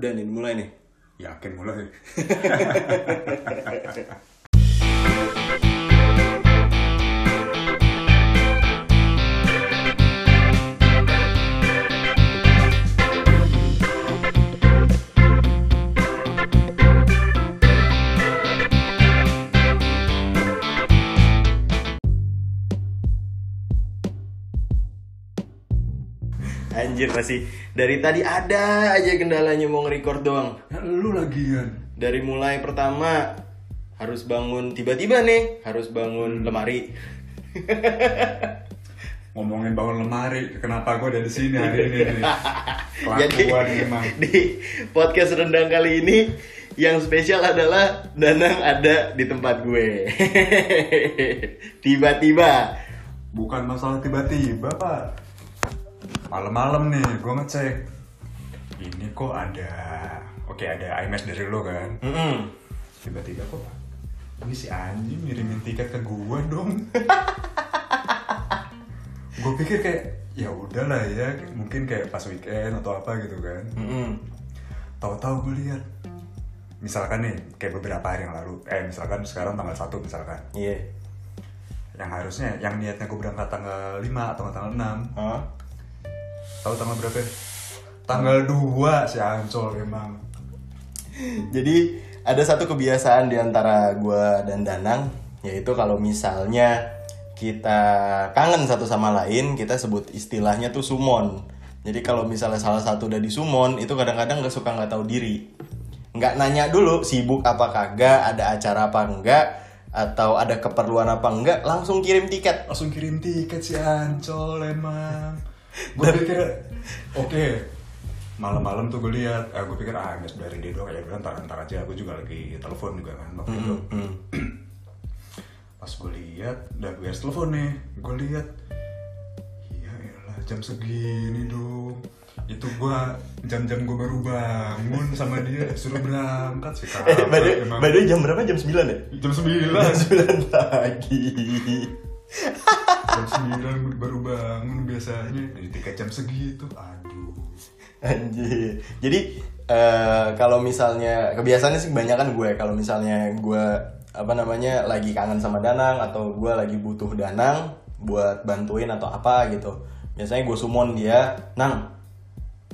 Udah nih, mulai nih. Yakin mulai. Anjir masih dari tadi ada aja kendalanya mau nge-record doang. Ya, lu lagian. Dari mulai pertama harus bangun tiba-tiba nih, harus bangun lemari. Ngomongin bangun lemari, kenapa gue ada di sini hari ini nih? Jadi emang. di podcast rendang kali ini yang spesial adalah Danang ada di tempat gue. Tiba-tiba. Bukan masalah tiba-tiba, Pak. Malam-malam nih, gue ngecek. Ini kok ada... Oke, ada IMS dari lo kan? Mm-mm. Tiba-tiba kok... Ini si anjing ngirimin tiket ke gue dong. gue pikir kayak ya udahlah ya mungkin kayak pas weekend atau apa gitu kan Mm-mm. tahu-tahu gue lihat misalkan nih kayak beberapa hari yang lalu eh misalkan sekarang tanggal 1 misalkan Iya. yang harusnya yang niatnya gue berangkat tanggal 5 atau tanggal 6 Hah? Tahu tanggal berapa ya? tanggal 2 si Ancol emang Jadi ada satu kebiasaan di antara gua dan Danang yaitu kalau misalnya kita kangen satu sama lain, kita sebut istilahnya tuh sumon. Jadi kalau misalnya salah satu udah di sumon, itu kadang-kadang nggak suka nggak tahu diri. Nggak nanya dulu sibuk apa kagak, ada acara apa enggak, atau ada keperluan apa enggak, langsung kirim tiket. langsung kirim tiket si Ancol emang gue pikir oke malam-malam tuh gue lihat eh, gue pikir ah nggak dari dia doang ya udah ntar ntar aja gue juga lagi telepon juga kan waktu itu Hmm. pas gue lihat udah gue telepon nih gue lihat iya elah jam segini dong itu gue jam-jam gue baru bangun sama dia suruh berangkat sih Eh, the way, jam berapa? Jam 9 ya? jam sembilan Jam 9 pagi. jam sembilan baru bangun biasanya jadi tiga jam segitu aduh Anjir. Jadi eh, kalau misalnya kebiasaannya sih kebanyakan gue kalau misalnya gue apa namanya lagi kangen sama Danang atau gue lagi butuh Danang buat bantuin atau apa gitu. Biasanya gue summon dia, "Nang,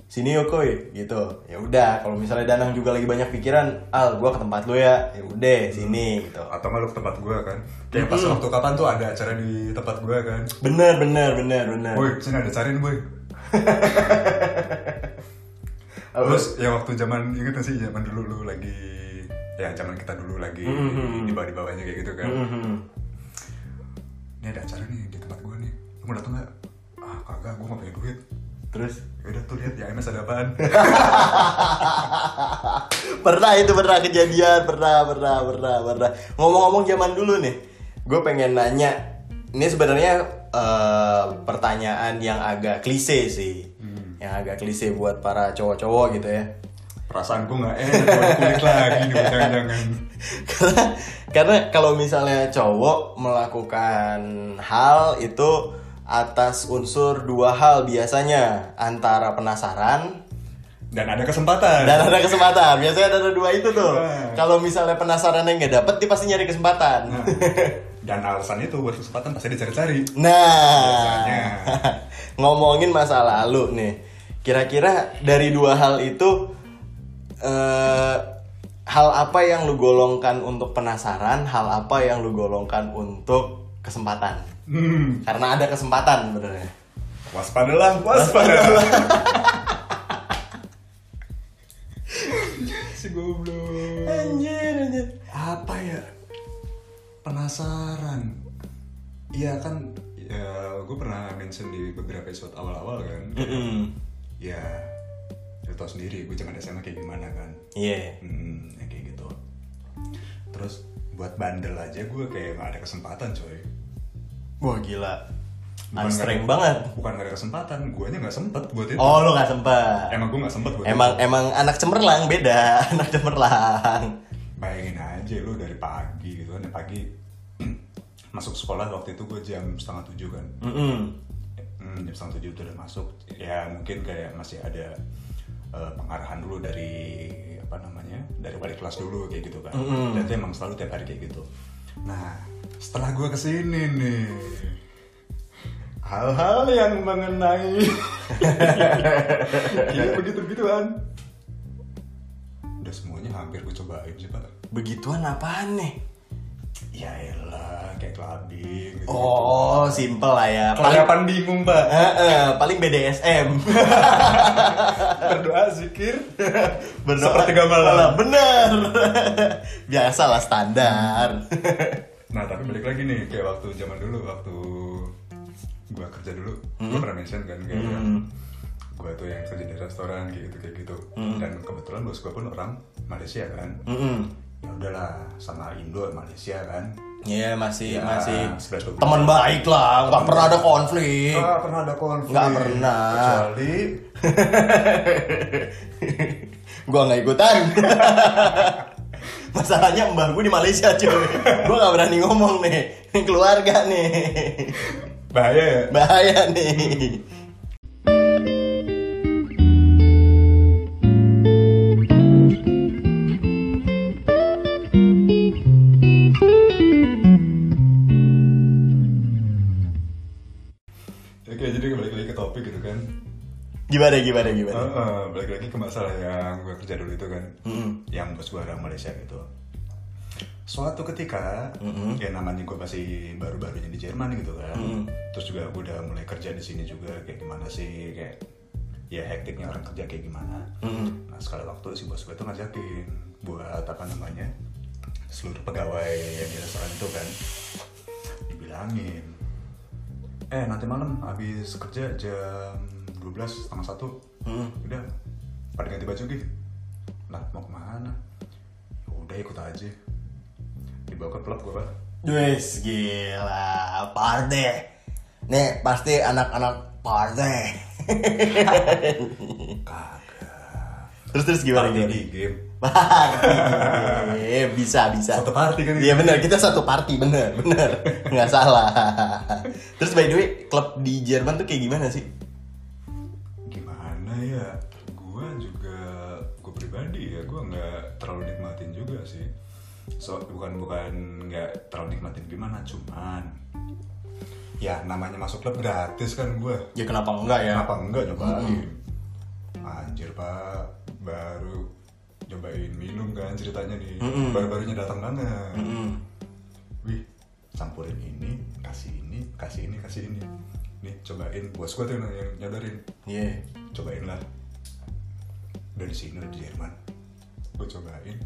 sini yuk koy." gitu. Ya udah, kalau misalnya Danang juga lagi banyak pikiran, "Al, gue ke tempat lu ya." Ya udah, sini gitu. atau nggak lu ke tempat gue kan kayak pas waktu kapan tuh ada acara di tempat gue kan Bener, bener, bener, bener. boy sini ada cariin boy terus ya waktu zaman inget sih zaman dulu lu lagi ya zaman kita dulu lagi di bawah di bawahnya kayak gitu kan Mhm. ini ada acara nih di tempat gue nih lu mau datang nggak ah kagak gue nggak punya duit Terus ya udah tuh lihat ya MS ada apaan? Pernah itu pernah kejadian pernah pernah pernah pernah. Ngomong-ngomong zaman dulu nih gue pengen nanya. Ini sebenarnya eh, pertanyaan yang agak klise sih. Yang agak klise buat para cowok-cowok gitu ya. Perasaan gue nggak enak kulit lagi nih jangan-jangan. Karena karena kalau misalnya cowok melakukan hal itu atas unsur dua hal biasanya. Antara penasaran dan ada kesempatan. Dan ada kesempatan. Biasanya ada dua itu tuh. Nah. kalau misalnya penasarannya nggak dapet dia pasti nyari kesempatan. Nah, dan alasan itu buat kesempatan pasti dicari-cari. Nah, Biasanya. ngomongin masa lalu nih, kira-kira dari dua hal itu, eh, hal apa yang lu golongkan untuk penasaran, hal apa yang lu golongkan untuk kesempatan? Hmm, Karena ada kesempatan sebenarnya. waspadalah waspadalah si goblok. Anjir, anjir. apa ya? Penasaran. Iya kan ya gue pernah mention di beberapa episode awal-awal kan. Mm-mm. ya lu tau sendiri gue zaman SMA kayak gimana kan. Iya. hmm, ya kayak gitu. Terus buat bandel aja gue kayak gak ada kesempatan coy Wah gila. Bukan ada- banget. bukan gak ada kesempatan gue nya gak sempet buat itu Oh, lu gak sempet. emang gue gak sempet buat Emang itu. emang anak cemerlang beda, anak cemerlang. bayangin aja lu dari pagi gitu kan ya pagi masuk sekolah waktu itu gue jam setengah tujuh kan Mm-mm. hmm, jam setengah tujuh udah masuk ya mungkin kayak masih ada eh, pengarahan dulu dari apa namanya dari wali kelas dulu kayak gitu kan Mm-mm. dan itu emang selalu tiap hari kayak gitu nah setelah gue ke sini nih hal-hal yang mengenai kayak begitu begituan udah semuanya hampir gue cobain sih pak Begituan apaan nih? ya elah kayak clubbing gitu, Oh, simple lah ya. Paling kelayapan bingung pak paling BDSM. berdoa zikir Berdoa- Sepertiga malam. Bener. Biasalah standar. Nah tapi balik lagi nih kayak waktu zaman dulu waktu gua kerja dulu, gua pernah mention kan kayak Hmm. gua tuh yang kerja di restoran kayak gitu kayak gitu. Hmm. Dan kebetulan bos gua pun orang Malaysia kan. Mm-mm. Ya udahlah sama Indo Malaysia kan. Iya masih Ya, masih teman baik lah, nggak pernah ada konflik. Ah, pernah ada konflik. Nggak pernah. Kecuali gua nggak ikutan. Masalahnya mbah gue di Malaysia cuy. Gua nggak berani ngomong nih. Keluarga nih. bahaya ya. Bahaya nih. Oke jadi balik lagi ke topik gitu kan. Gimana gimana gimana? Ah, ah, balik lagi ke masalah yang gua kerja dulu itu kan. Mm-mm. Yang bos gue orang Malaysia gitu. Suatu ketika, Mm-mm. ya namanya gue masih baru-barunya di Jerman gitu kan. Mm-mm. Terus juga gue udah mulai kerja di sini juga kayak gimana sih kayak ya hektiknya orang kerja kayak gimana. Mm-mm. Nah sekali waktu si bos gue tuh ngajakin buat apa namanya seluruh pegawai yang di restoran itu kan dibilangin eh nanti malam habis kerja jam 12 setengah satu Mm. udah pada ganti baju gitu lah mau ke mana Ya udah ikut aja dibawa ke klub gue pak Wes gila, party. Nih pasti anak-anak party. kagak terus terus gimana Party gimana? game Party, bisa bisa. Satu party kan Iya itu. benar, kita satu party bener bener, nggak salah. Terus by the way, klub di Jerman tuh kayak gimana sih? gimana ya so bukan bukan nggak terlalu nikmatin gimana cuman ya namanya masuk klub gratis kan gue Ya kenapa enggak ya? kenapa enggak nyobain? Anjir pak. Baru cobain minum kan ceritanya nih. Mm-mm. baru-barunya datang banget. Mm-mm. wih campurin ini kasih ini kasih ini kasih ini. Nih cobain bos gue tuh yang nyodorin Iya. cobain lah dari sini udah di Jerman. Gue cobain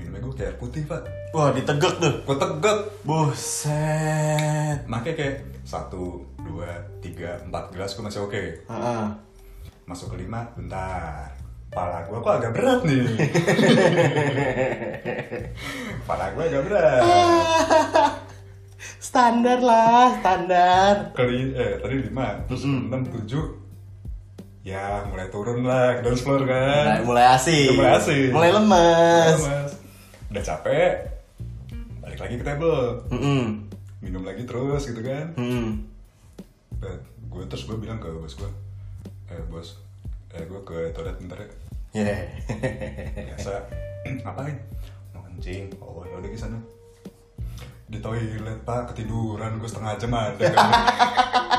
minumnya gue kayak putih pak Wah ditegak tuh. gue tegak Buset. makanya kayak satu dua tiga empat gelas gue masih oke Heeh. masuk ke lima bentar pala gue kok agak berat nih pala gue agak berat standar lah, standar. kali eh tadi lima terus enam tujuh ya mulai turun lah ke dance floor Mulai, kan mulai asik. Mulai asik. Mulai lemes. Mas. Udah capek balik lagi ke table. Mm-mm. minum lagi terus gitu kan? Mm-mm. dan gue terus gue bilang ke bos gue eh bos eh gue ke toilet bentar ya. Yeah. biasa. Ngapain? Mau kencing? Oh ya udah ke sana di toilet pak ketiduran gue setengah jam ada. kan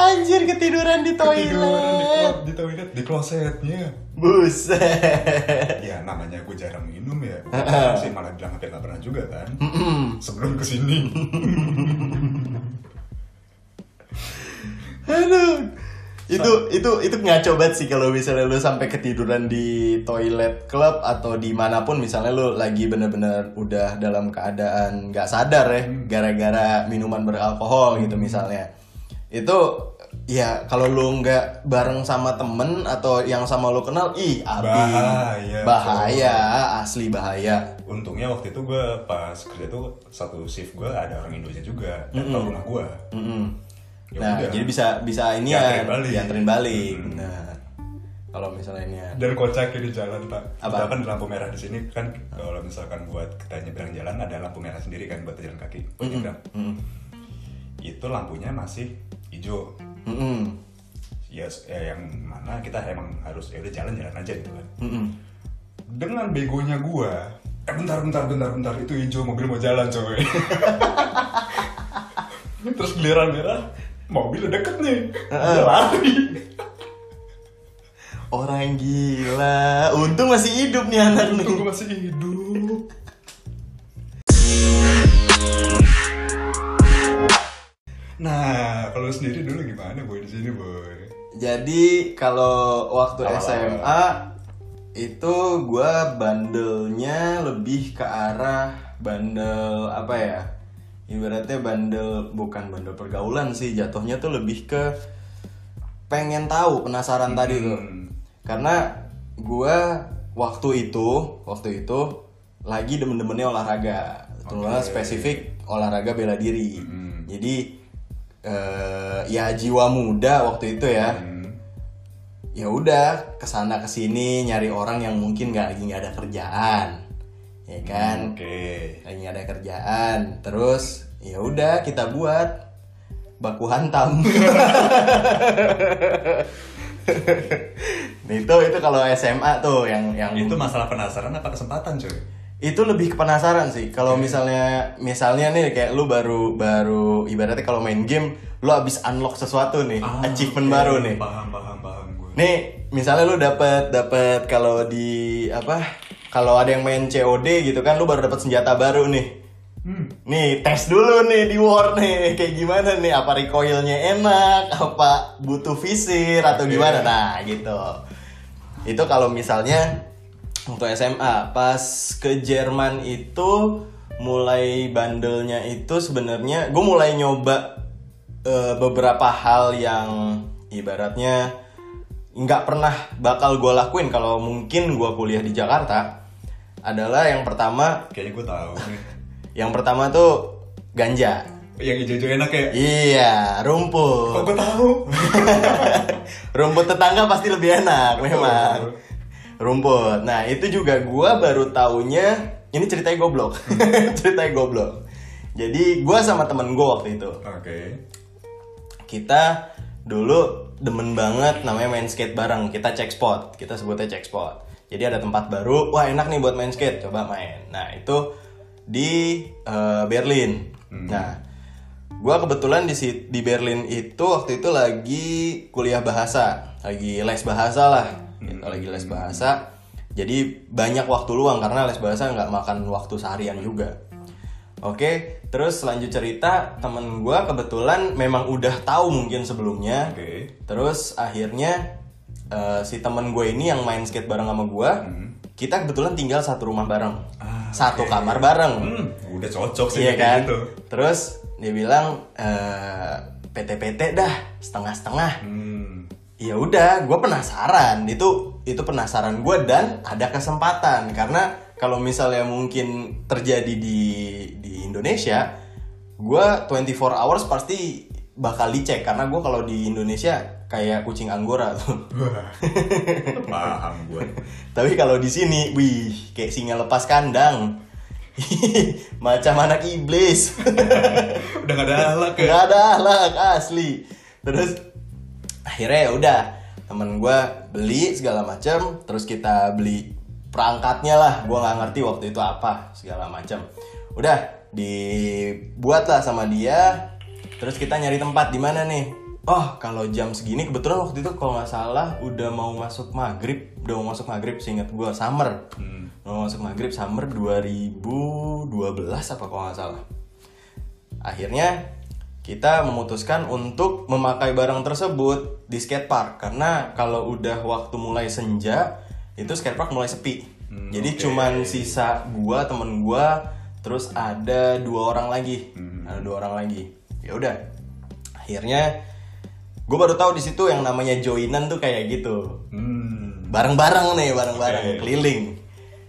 Anjir ketiduran di toilet. ketiduran di, di toilet di klosetnya Buset. ya namanya gue jarang minum ya sih malah bilang hampir gak pernah juga kan sebelum ke sini Aduh. Itu itu itu ngaco banget sih kalau misalnya lu sampai ketiduran di toilet klub atau di mana pun misalnya lu lagi bener-bener udah dalam keadaan nggak sadar ya gara-gara minuman beralkohol gitu misalnya. Itu ya kalau lu nggak bareng sama temen atau yang sama lu kenal, ih abi Bahaya, bahaya asli bahaya. untungnya waktu itu gue pas kerja tuh satu shift gue ada orang Indonesia juga datang rumah gue Mm-mm. Ya Nah, udah. jadi bisa bisa ini ya Dianterin balik. balik. Hmm. Nah, kalau misalnya ini ya. dan kocaknya di jalan pak Apa? kita kan lampu merah di sini kan kalau misalkan buat kita nyebrang jalan ada lampu merah sendiri kan buat jalan kaki buat nyebrang Mm. itu lampunya masih hijau Mm-mm. ya ya yang mana kita emang harus ya udah jalan-jalan aja gitu kan Mm-mm. dengan begonya gua eh bentar bentar bentar bentar itu hijau mobil mau jalan coy terus giliran merah mobil udah deket nih Gua lari Orang gila. Untung masih hidup nih anak nih. Untung masih hidup nah kalau sendiri dulu gimana boy di sini boy Jadi kalau waktu Awal-awal. SMA itu gua bandelnya lebih ke arah bandel apa ya? Ibaratnya bandel bukan bandel pergaulan sih, jatuhnya tuh lebih ke pengen tahu, penasaran tadi tuh. Hmm. Karena gua waktu itu, waktu itu lagi demen-demennya olahraga. Terutama Oke. spesifik olahraga bela diri. Hmm. Jadi eh, ya jiwa muda waktu itu ya. Hmm. ya udah ke sana ke sini nyari orang yang mungkin nggak lagi nggak ada kerjaan. Ya kan? oke. Lagi nggak ada kerjaan. Terus ya udah kita buat baku hantam. Nah, itu itu kalau SMA tuh yang yang itu masalah penasaran apa kesempatan coy itu lebih ke penasaran sih kalau misalnya misalnya nih kayak lu baru baru ibaratnya kalau main game lu abis unlock sesuatu nih Ah, achievement oke. baru nih paham paham paham gue Nih, misalnya lu dapat dapat kalau di apa? Kalau ada yang main COD gitu kan lu baru dapat senjata baru nih. hmm. Nih, tes dulu nih di war nih. Kayak gimana nih? Apa recoilnya enak? Apa butuh visir atau Oke. gimana? Nah, gitu. Itu kalau misalnya waktu SMA, pas ke Jerman itu mulai bandelnya itu sebenarnya gue mulai nyoba eh, beberapa hal yang ibaratnya nggak pernah bakal gue lakuin. Kalau mungkin gue kuliah di Jakarta adalah yang pertama kayaknya gue tahu. yang pertama tuh ganja. Yang hijau-hijau enak ya? Iya kok rumput gue tahu? Rumput tetangga pasti lebih enak memang rumput. Nah itu juga gue baru taunya ini ceritanya goblok. Ceritanya goblok. Jadi gue sama temen gue waktu itu. Oke. Kita dulu demen banget namanya main skate bareng. Kita cek spot. Kita sebutnya cek spot. Jadi ada tempat baru. Wah enak nih buat main skate. Coba main. Nah itu di eh, Berlin. Nah gua kebetulan di di Berlin itu waktu itu lagi kuliah bahasa. Lagi les bahasa lah gitu, lagi les bahasa jadi banyak waktu luang karena les bahasa nggak makan waktu seharian juga Oke, terus lanjut cerita temen gue kebetulan memang udah tahu mungkin sebelumnya. oke Terus akhirnya eh, si temen gue ini yang main skate bareng sama gue, kita kebetulan tinggal satu rumah bareng, Ah, satu oke. kamar bareng, hmm, udah cocok sih iya kan? gitu Terus dia bilang eh, PT-PT dah setengah-setengah. hmm. Ya udah, gue penasaran. Itu itu penasaran gue dan ada kesempatan karena kalau misalnya mungkin terjadi di di Indonesia, gue 24 hours pasti bakal dicek karena gue kalau di Indonesia kayak kucing anggora tuh. Wah, paham gue Tapi kalau di sini, wih, kayak singa lepas kandang. Macam anak iblis. udah gak ada alat ya Gak ada ahlak asli. Terus akhirnya ya udah temen gue beli segala macam, terus kita beli perangkatnya lah. Gue nggak ngerti waktu itu apa segala macam. Udah dibuat lah sama dia. Terus kita nyari tempat di mana nih? Oh kalau jam segini kebetulan waktu itu kalau nggak salah udah mau masuk maghrib, udah mau masuk maghrib seingat gue summer. Hmm. Mau masuk maghrib summer 2012 apa kalau nggak salah akhirnya kita memutuskan untuk memakai barang tersebut di skatepark karena kalau udah waktu mulai senja itu skatepark mulai sepi. Hmm, jadi oke. cuman sisa gua temen gua terus ada dua orang lagi. Hmm. ada dua orang lagi. Ya udah. Akhirnya gue baru tahu di situ yang namanya joinan tuh kayak gitu. Hmm. bareng-bareng nih bareng-bareng Oke. keliling.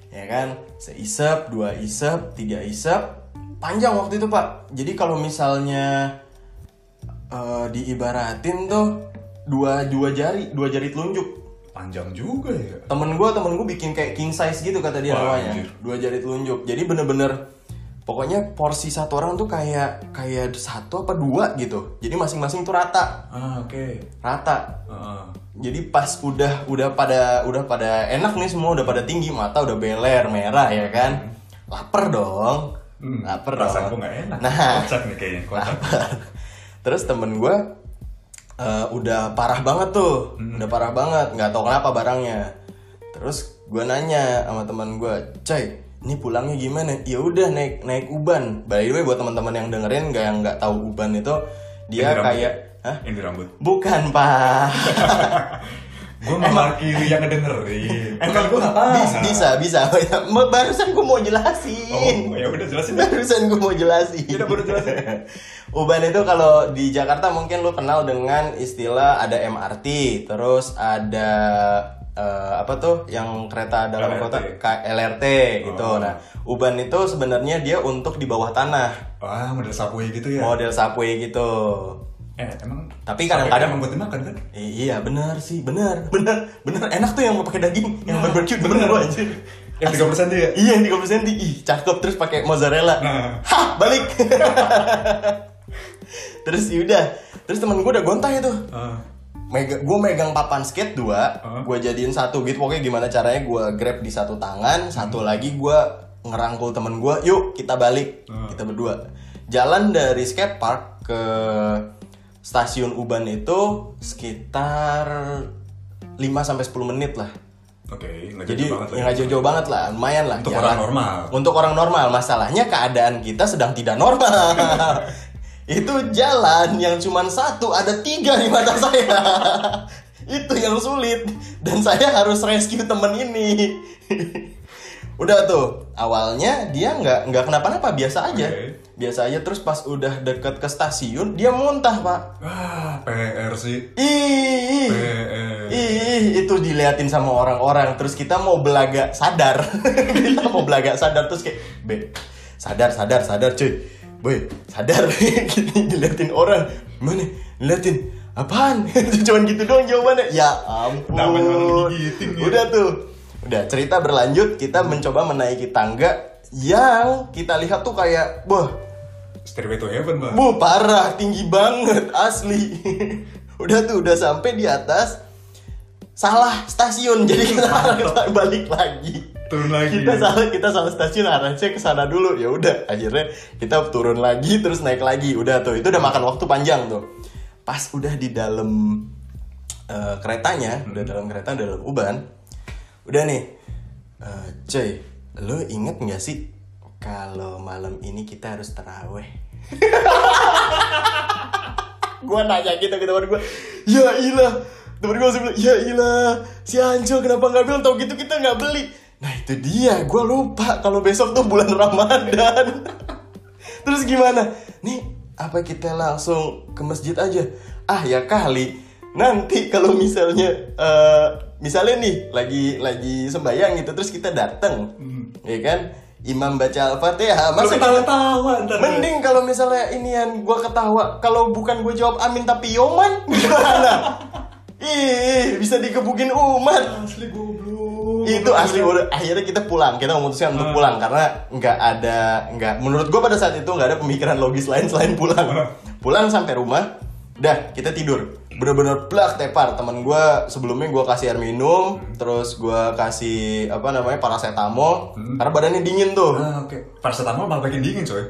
Ya kan? Seisep dua isep tiga isep. Panjang waktu itu pak. Jadi kalau misalnya eh, diibaratin tuh dua dua jari dua jari telunjuk Panjang juga ya. temen gue temen gue bikin kayak king size gitu kata dia namanya anjir. dua jari telunjuk jadi bener-bener pokoknya porsi satu orang tuh kayak kayak satu apa dua gitu jadi masing-masing tuh rata Ah, oke. rata Heeh. jadi pas udah udah pada udah pada enak nih semua udah pada tinggi mata udah beler merah ya kan lapar dong Hmm, lapar dong nggak enak. nah Kocak nih kayaknya, kocak. lapar terus temen gue eh, udah parah banget tuh udah parah banget nggak tahu kenapa barangnya terus gue nanya sama teman gue coy ini pulangnya gimana ya udah naik naik uban by the way buat teman-teman yang dengerin nggak yang nggak tahu uban itu dia kayak ya? Hah? Ini rambut. bukan pak Gue mewakili yang ngedengerin. Bukan gue nggak tahu. bisa bisa bisa barusan gue mau jelasin Oh, ya udah jelasin barusan gue mau jelasin Ya udah, baru jelasin. Uban itu kalau di Jakarta mungkin lu kenal dengan istilah ada MRT terus ada eh, apa tuh yang kereta dalam LRT. kota K- LRT gitu Oh. nah Uban itu sebenarnya dia untuk di bawah tanah Wah, model subway gitu ya. model subway gitu Eh, emang Tapi kadang-kadang- emang buat dimakan kan? I- iya benar sih benar benar benar enak tuh yang mau pakai daging yang Nah, barbecue bener gua anjir Yang 30% dia. Iya yang 30 cm Ih cakep terus pakai mozzarella Nah. Hah balik Terus yaudah Terus temen gue udah gontang itu Ah. Mega, gue megang papan skate dua, Hah? gue jadiin satu gitu pokoknya gimana caranya gue grab di satu tangan, satu lagi gue ngerangkul temen gue, yuk kita balik, Hmm. kita berdua. Jalan dari skate park ke stasiun Uban itu sekitar 5 sampai 10 menit lah. Oke, nggak Jadi banget ya ya. nggak jauh-jauh banget lah, lumayan lah. Untuk jalan. orang normal. Untuk orang normal, masalahnya keadaan kita sedang tidak normal. Itu jalan yang cuma satu, ada tiga di mata saya. Itu yang sulit dan saya harus rescue temen ini. udah tuh, awalnya dia nggak nggak kenapa-napa, biasa aja, Oke. biasa aja. Terus pas udah deket ke stasiun, dia muntah pak. Wah, PR sih. Ih. Ih, itu diliatin sama orang-orang. Terus kita mau belaga sadar. kita mau belaga sadar terus kayak, "Be, sadar, sadar, sadar, cuy. Boy, sadar." Gini diliatin orang. Mana? Liatin apaan? Cuman gitu doang jawabannya. Ya ampun. Udah tuh. Udah, cerita berlanjut, kita mencoba menaiki tangga yang kita lihat tuh kayak, wah, Stairway to Heaven, Mbak. Bu parah, tinggi banget, asli. udah tuh, udah sampai di atas. Salah stasiun, jadi kita harus balik lagi. Turun lagi. Kita salah, kita salah stasiun arahnya ke sana dulu. Ya udah, akhirnya kita turun lagi terus naik lagi. Udah tuh, itu udah makan waktu panjang tuh. Pas udah di dalam eh, keretanya, udah dalam kereta, udah dalam uban. Udah nih, eh, cuy, lo inget nggak sih kalau malam ini kita harus teraweh? gua nanya gitu ke teman gua ya ilah. Gua langsung bilang ya ilah si Anjo kenapa nggak bilang? Tau gitu kita nggak beli. Nah itu dia. Gua lupa kalau besok tuh bulan Ramadan. Terus gimana? Nih apa kita langsung ke masjid aja? Ah ya kali. Nanti kalau misalnya eh, misalnya nih lagi lagi sembahyang gitu terus kita datang ya kan imam baca al-fatihah Lu masa kita- ketawa-tawa ntar. Mending kalau misalnya inian gua ketawa, kalau bukan gue jawab amin tapi yoman gimana? Ih, bisa dikebukin umat. Asli goblok. Itu asli udah akhirnya kita pulang. Kita memutuskan untuk Ah. pulang karena nggak ada nggak menurut gua pada saat itu nggak ada pemikiran logis lain selain pulang. Ah. Pulang sampai rumah, dah kita tidur. Bener-bener plak tepar. Teman gua sebelumnya gua kasih air minum, terus gua kasih apa namanya paracetamol. Karena badannya dingin tuh. Ah, oke. Paracetamol malah bikin dingin, coy.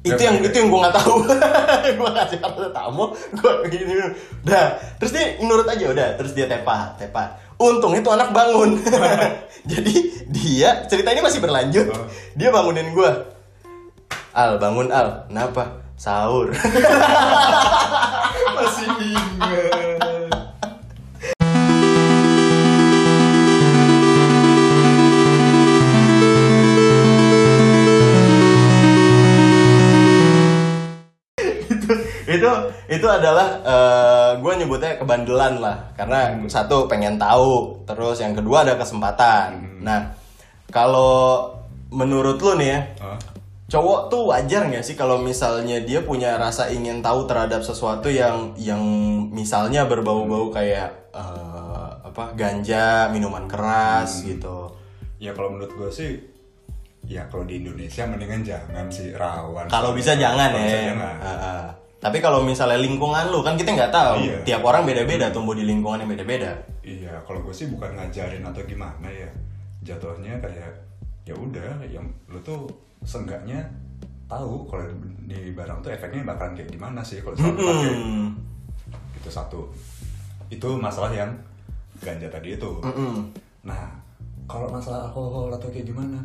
itu Ya, yang ya. itu yang gue nggak tahu. Gue kasih tamu gue gini udah terus dia nurut aja udah. Terus dia tepa tepa untung itu anak bangun. Jadi dia cerita ini masih berlanjut. Oh. dia bangunin gue al bangun al. Kenapa? Sahur adalah gue nyebutnya kebandelan lah. Karena satu pengen tahu. Terus yang kedua ada kesempatan. Nah kalau menurut lu nih ya Hah? cowok tuh wajar nggak sih kalau misalnya dia punya rasa ingin tahu terhadap sesuatu yang yang misalnya berbau-bau kayak eh, apa ganja minuman keras gitu? Ya kalau menurut gue sih ya kalau di Indonesia mendingan jangan sih rawan. Kalau bisa jangan ya. jangan. Ah, ah. Tapi kalau misalnya lingkungan lu kan kita nggak tahu. Iya. Tiap orang beda-beda tumbuh di lingkungan yang beda-beda. Iya, kalau gue sih bukan ngajarin atau gimana ya. Jatuhnya kayak ya udah, yang lu tuh seenggaknya tahu kalau di barang tuh efeknya bakalan kayak gimana sih kalau selalu pakai. Itu satu. Itu masalah yang ganja tadi itu. Nah, kalau masalah alkohol atau kayak gimana?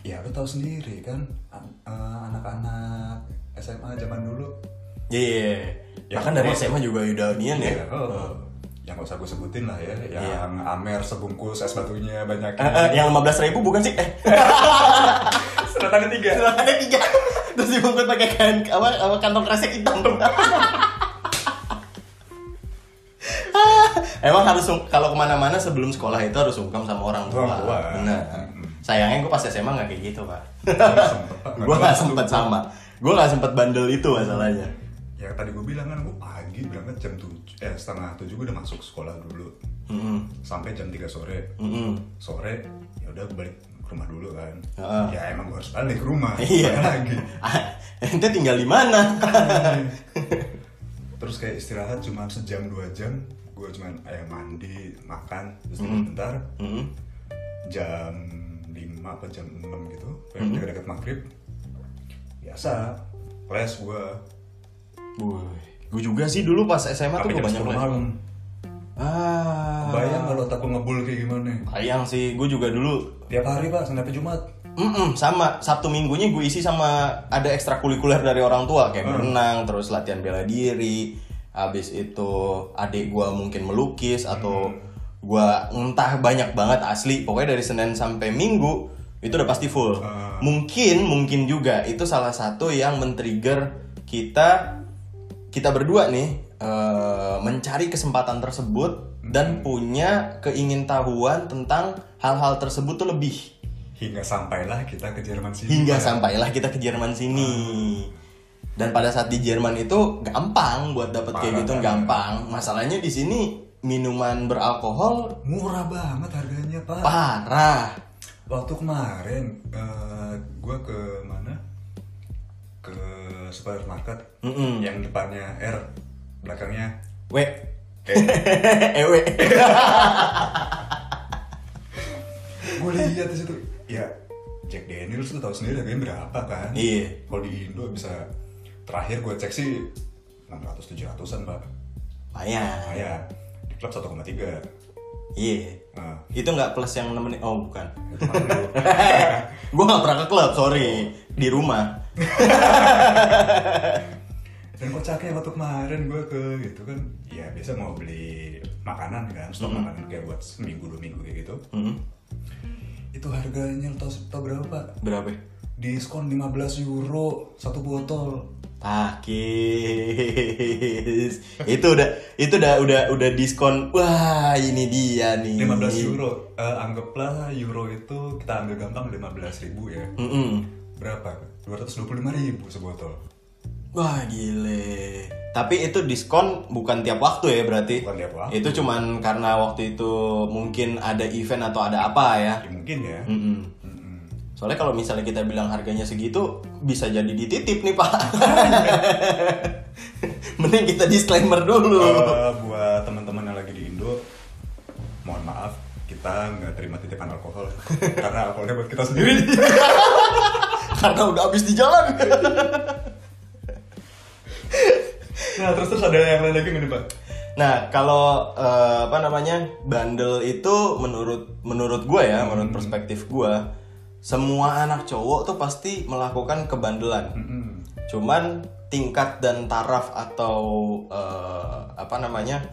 Ya lu tahu sendiri kan an- eh, anak-anak SMA zaman dulu Iya. Ya, Bahkan dari oh. SMA juga udah nian ya. Iya, oh. Yang gak usah gue sebutin lah ya Yang Iya. Amer sebungkus es batunya banyak Eh, eh, yang 15 ribu bukan sih? Eh, Seratannya tiga ada tiga. Terus dibungkus pakai kan apa, apa kantong kresek hitam. Emang harus kalau ke mana-mana sebelum sekolah itu harus sungkem sama orang tua. Orang tua. Benar. Mm-mm. Sayangnya gue pas SMA nggak kayak gitu Pak. gue nggak sempet sama. Gue nggak sempet bandel itu masalahnya. Ya tadi gue bilang kan gue pagi berangkat jam 7 Eh setengah 7 gue udah masuk sekolah dulu Mm-mm. Sampai jam 3 sore Mm-mm. Sore ya udah balik ke rumah dulu kan Heeh. Ya emang gue harus balik ke rumah Iya. Lagi Ente tinggal di mana? Terus kayak istirahat cuma sejam dua jam Gue cuma ayam mandi, makan Terus Mm. tidur bentar Mm-mm. Jam 5 apa jam 6 gitu Kayak deket-deket maghrib Biasa Les gue gue juga sih dulu pas SMA tuh gue jam banyak 10 les. malam. Ah. Bayang kalau otak gue ngebul kayak gimana? Bayang sih, gue juga dulu. Tiap hari pak, Senin sampai Jumat. Mm-mm, sama. Sabtu minggunya gue isi sama ada ekstrakurikuler dari orang tua kayak berenang terus latihan bela diri. Habis itu adik gue mungkin melukis atau gue entah banyak banget asli. Pokoknya dari Senin sampai Minggu itu udah pasti full. Ah. mungkin mungkin juga itu salah satu yang men-trigger kita kita berdua nih eh, mencari kesempatan tersebut dan punya keingintahuan tentang hal-hal tersebut tuh lebih. Hingga sampailah kita ke Jerman sini. Hingga sampailah kita ke Jerman sini. Dan pada saat di Jerman itu gampang buat dapet kayak gitu gampang. Masalahnya di sini minuman beralkohol Murah banget harganya pak. Parah. Waktu kemarin eh, gue ke mana? Ke supermarket Mm-mm. Yang depannya R Belakangnya we Eh, ewe gue lihat di situ. Ya Jack Daniels tuh tahu sendiri harganya berapa kan? Iya. Kalau di Indo bisa Terakhir gue cek sih 600-700an pak. Lumayan. Ya Di klub 1,3 iya Nah itu nggak plus yang nemenin oh bukan. Gue nggak pernah ke klub sorry. Di rumah. Dan kocaknya waktu kemarin gue ke gitu kan. Ya biasa mau beli makanan kan Stok makanan kayak buat seminggu dua minggu kayak gitu. Mm-mm. Itu harganya tau, tau berapa? Berapa? Diskon 15 euro satu botol Takis. itu udah itu udah udah udah diskon. Wah, ini dia nih. 15 euro Eh, Anggaplah euro itu kita ambil gampang 15 ribu ya Mm-mm. Berapa? 225 ribu sebotol Wah, gile. Tapi itu diskon bukan tiap waktu ya berarti. Bukan tiap waktu. Itu cuman karena waktu itu mungkin ada event atau ada apa ya. Ya mungkin ya Mm-mm. Mm-mm. Soalnya kalau misalnya kita bilang harganya segitu bisa jadi dititip nih, Pak. Mending kita disclaimer dulu. Eh, buat teman-teman yang lagi di Indo mohon maaf kita nggak terima titipan alkohol karena alkoholnya buat kita sendiri Karena udah habis di jalan. nah terus terus ada yang lain lagi nih pak Nah, kalau eh, apa namanya bandel itu menurut menurut gue ya, menurut perspektif gue, semua anak cowok tuh pasti melakukan kebandelan. Mm-mm. Cuman tingkat dan taraf atau eh, apa namanya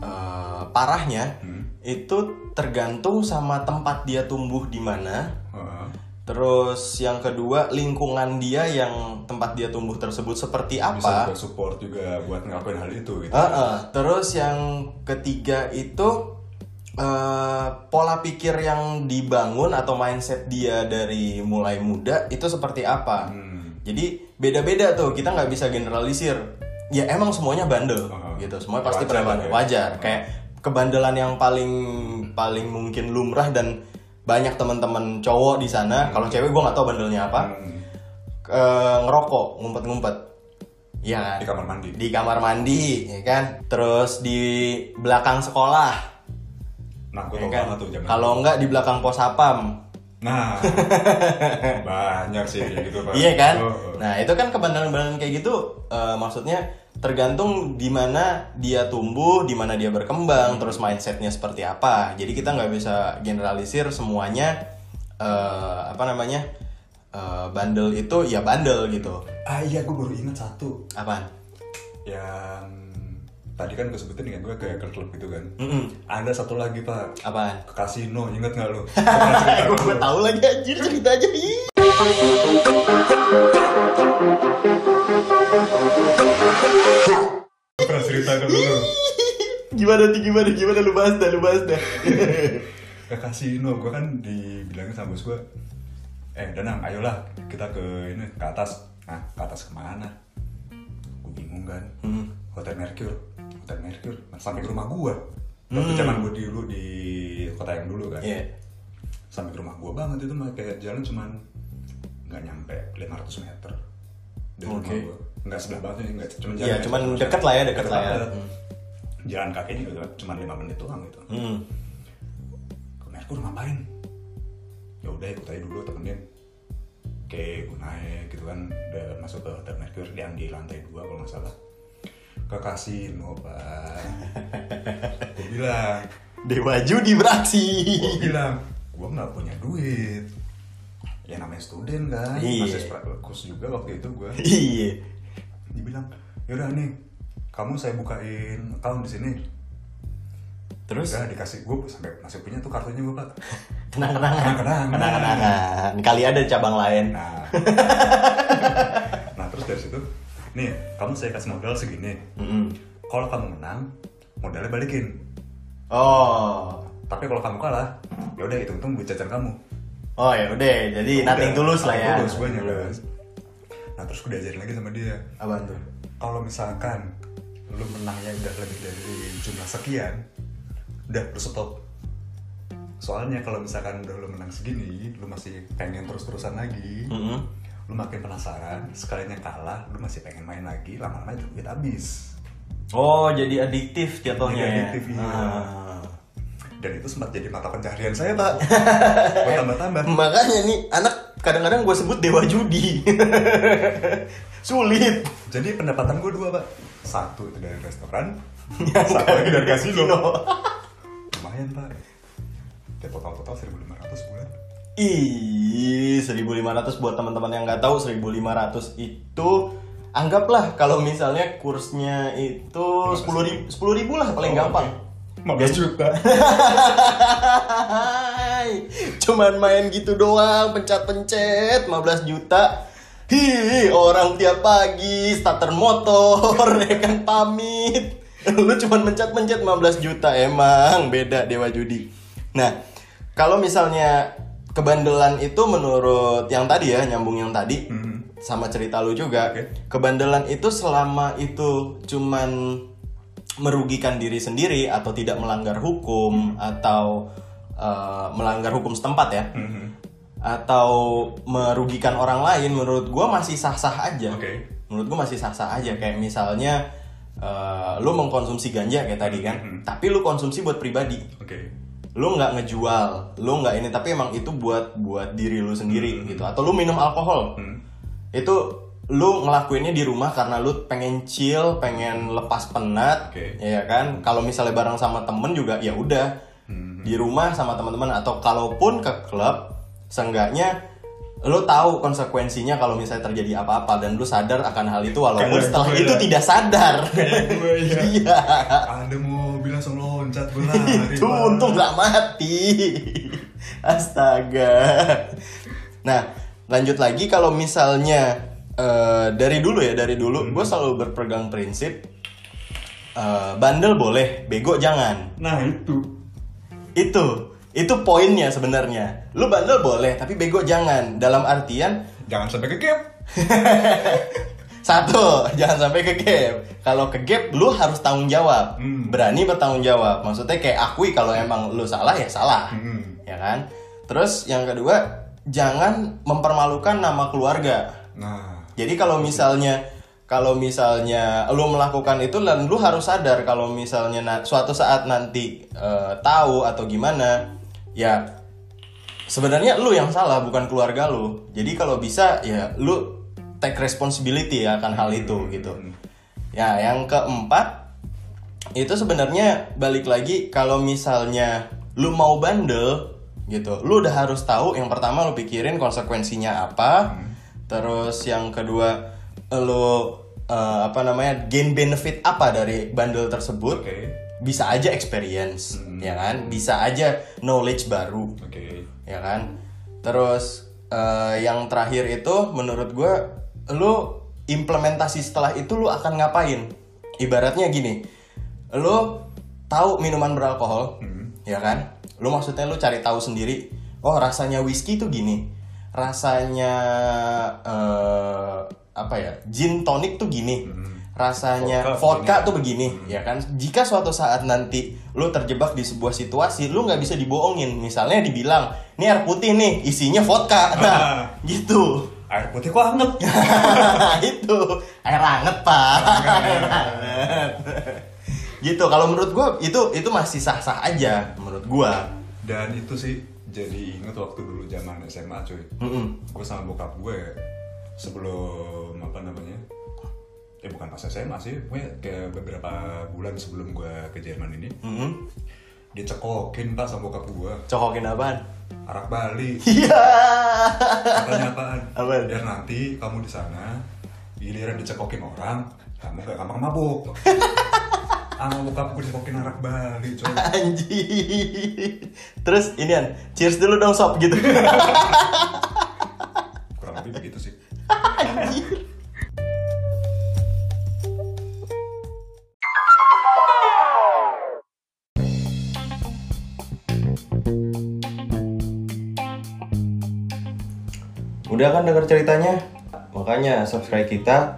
eh, parahnya itu tergantung sama tempat dia tumbuh di mana. Heeh. Terus yang kedua lingkungan dia yang tempat dia tumbuh tersebut seperti bisa apa? juga support juga buat ngelakuin hal itu gitu Heeh. Terus yang ketiga itu eh, pola pikir yang dibangun atau mindset dia dari mulai muda itu seperti apa. Hmm. Jadi beda-beda tuh kita nggak bisa generalisir. Ya emang semuanya bandel Heeh. gitu. Semuanya pasti pernah bandel. ya. Wajar. Kayak kebandelan yang paling paling mungkin lumrah dan banyak teman-teman cowok di sana kalau cewek gue nggak tahu bandelnya apa Hmm. eh, ngerokok ngumpet-ngumpet Iya kan Di kamar mandi. di kamar mandi ya kan terus di belakang sekolah Nah, gue ya tau kan banget tuh zaman kalau enggak di belakang pos sapam Nah, banyak sih kayak gitu pak. Iya kan? Oh, oh. Nah itu kan kebandelan-kebandelan kayak gitu, eh, maksudnya tergantung di mana dia tumbuh, di mana dia berkembang, terus mindsetnya seperti apa. Jadi kita nggak bisa generalisir semuanya eh, apa namanya eh, bandel itu ya bandel gitu. Ah iya, gue baru inget satu Apaan? yang tadi kan gue sebutin kan gue kayak ke klub gitu kan. Mm-mm. Ada satu lagi pak Apaan? ke kasino, inget nggak lo? gue gue tahu lagi anjir cerita aja. Ih. pernah cerita ke lu Gimana nih gimana gimana lu bahas dah lu bahas dah. ke kasino gue kan dibilangin sama bos gue eh Danang ayolah kita ke ini ke atas nah ke atas ke mana gue bingung kan Hmm. hotel Mercure Mercure nah, sampai ke rumah gue waktu zaman gue dulu di kota yang dulu kan. Iya. sampai ke rumah gue banget itu kayak jalan cuman nggak nyampe 500 meter dari rumah Oke. gue nggak sebelah banget nggak cuman Iya, cuman deket lah ya, deket lah ya. Hmm. jalan kaki juga cuma lima menit doang gitu. Hmm. ke Merkur ngapain? Ya udah ikut aja dulu temenin. Oke gue naik gitu kan. Udah masuk ke hotel Merkur yang di lantai dua kalau nggak salah ke kasino pak gue bilang Dewa judi beraksi. gue bilang gue nggak punya duit ya namanya student kan Iya. masih kos juga waktu itu gue Iya. dia bilang yaudah nih kamu saya bukain account di sini Terus udah dikasih gue sampai masih punya tuh kartunya gue pak kenang-kenangan. Kenang-kenangan. Kenang-kenangan. Kali ada cabang lain. Nah, nah terus dari situ, nih kamu saya kasih modal segini. Mm-mm. Kalau kamu menang, modalnya balikin. Oh. Tapi kalau kamu kalah, ya udah hitung-hitung buat jajan kamu. Oh ya udah, jadi nothing Udah, tulus lah ya. Tulus gue nyebes. Nah terus gue diajarin lagi sama dia. Apaan tuh? Kalau misalkan lu menangnya udah lebih dari jumlah sekian, udah lu stop. Soalnya kalau misalkan udah lu menang segini, lu masih pengen terus-terusan lagi, Mm-mm. Lu makin penasaran sekalinya kalah lu masih pengen main lagi lama-lama itu duit habis Oh, jadi adiktif jatuhnya. Jadi ya? adiktif, iya. Ah. dan itu sempat jadi mata pencarian saya pak buat tambah-tambah Makanya nih anak kadang-kadang gue sebut dewa judi. Sulit. jadi pendapatan gue dua pak satu itu dari restoran Yang satu lagi dari kasino lumayan pak ya total total 1500 bulan Ih, 1500 buat teman-teman yang nggak tahu 1500 itu anggaplah kalau misalnya kursnya itu 10 ribu, 10 ribu lah paling Oh, gampang. 15 juta cuman main gitu doang, pencet-pencet 15 juta. Hi, orang tiap pagi starter motor, ya kan pamit. Lu cuman mencet-mencet 15 juta emang beda dewa judi. Nah, kalau misalnya kebandelan itu menurut yang tadi ya, nyambung yang tadi Hmm. sama cerita lu juga. Oke. Kebandelan itu selama itu cuman merugikan diri sendiri atau tidak melanggar hukum atau uh, melanggar hukum setempat ya Mhm. atau merugikan orang lain menurut gua masih sah-sah aja Oke. menurut gua masih sah-sah aja kayak misalnya uh, lu mengkonsumsi ganja kayak tadi kan Mhm. tapi lu konsumsi buat pribadi oke lu nggak ngejual lu nggak ini tapi emang itu buat buat diri lu sendiri gitu atau lu minum alkohol Hmm. itu lu ngelakuinnya di rumah karena lu pengen chill, pengen lepas penat, Oke. ya kan? Kalau misalnya bareng sama temen juga ya udah Hmm. di rumah sama teman-teman atau kalaupun ke klub, seenggaknya lu tahu konsekuensinya kalau misalnya terjadi apa-apa dan lu sadar akan hal itu walaupun Kayak setelah gue itu ya. tidak sadar. Kayak gue ya. Iya. ada mobil langsung loncat lari itu untung nggak mati astaga nah lanjut lagi kalau misalnya eh, dari dulu ya dari dulu gue selalu berpegang prinsip eh, bandel boleh bego jangan nah itu itu itu poinnya sebenarnya lu bandel boleh tapi bego jangan dalam artian jangan sampai ke gap Satu, jangan sampai ke gap. Kalau ke gap, lu harus tanggung jawab. Hmm. Berani bertanggung jawab. Maksudnya kayak akui kalau emang lu salah ya salah. Hmm. Ya kan? Terus yang kedua, jangan mempermalukan nama keluarga. Nah, Jadi kalau misalnya kalau misalnya lu melakukan itu dan lu harus sadar kalau misalnya na- suatu saat nanti eh, tahu atau gimana, ya sebenarnya lu yang salah bukan keluarga lu. Jadi kalau bisa ya lu take responsibility ya akan hal itu gitu. Ya, yang keempat itu sebenarnya balik lagi kalau misalnya lu mau bandel gitu, lu udah harus tahu yang pertama lu pikirin konsekuensinya apa. Terus yang kedua lu eh, apa namanya gain benefit apa dari bandel tersebut. oke. Bisa aja experience, ya kan? Bisa aja knowledge baru Oke. ya kan? Terus eh, yang terakhir itu menurut gue lu implementasi setelah itu lu akan ngapain? Ibaratnya gini lu tahu minuman beralkohol ya kan? Lu maksudnya lu cari tahu sendiri oh rasanya whisky tuh gini rasanya eh, apa ya gin tonic tuh gini rasanya vodka, Vodka tuh begini ya kan? Jika suatu saat nanti lu terjebak di sebuah situasi lu nggak bisa dibohongin. Misalnya dibilang ini air putih nih isinya vodka. Nah gitu. Air putih kok anget? itu. Air hangat pak. Air gitu. Kalau menurut gua itu itu masih sah sah aja menurut gua. Dan itu sih jadi inget waktu dulu zaman SMA cuy. Mm-mm. Gue sama bokap gue sebelum apa namanya? Bukan pas SMA sih, pokoknya kayak beberapa bulan sebelum gue ke Jerman ini Mm-mm. dicekokin pak sama bokap gue cokokin apaan arak Bali iya katanya apaan? Apaan? Biar nanti kamu di sana giliran dicekokin orang, kamu gak gampang mabuk. Sama bokap gue dicekokin arak Bali coy. anjir terus inian cheers dulu dong sob gitu Kurang lebih begitu sih. Udah kan denger ceritanya? Makanya subscribe kita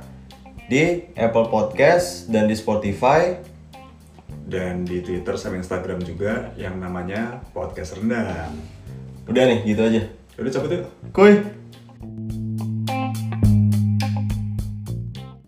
di Apple Podcast dan di Spotify. Dan di Twitter sama Instagram juga yang namanya Podcast Rendang. Udah nih, gitu aja. Udah cabut yuk. Kuy.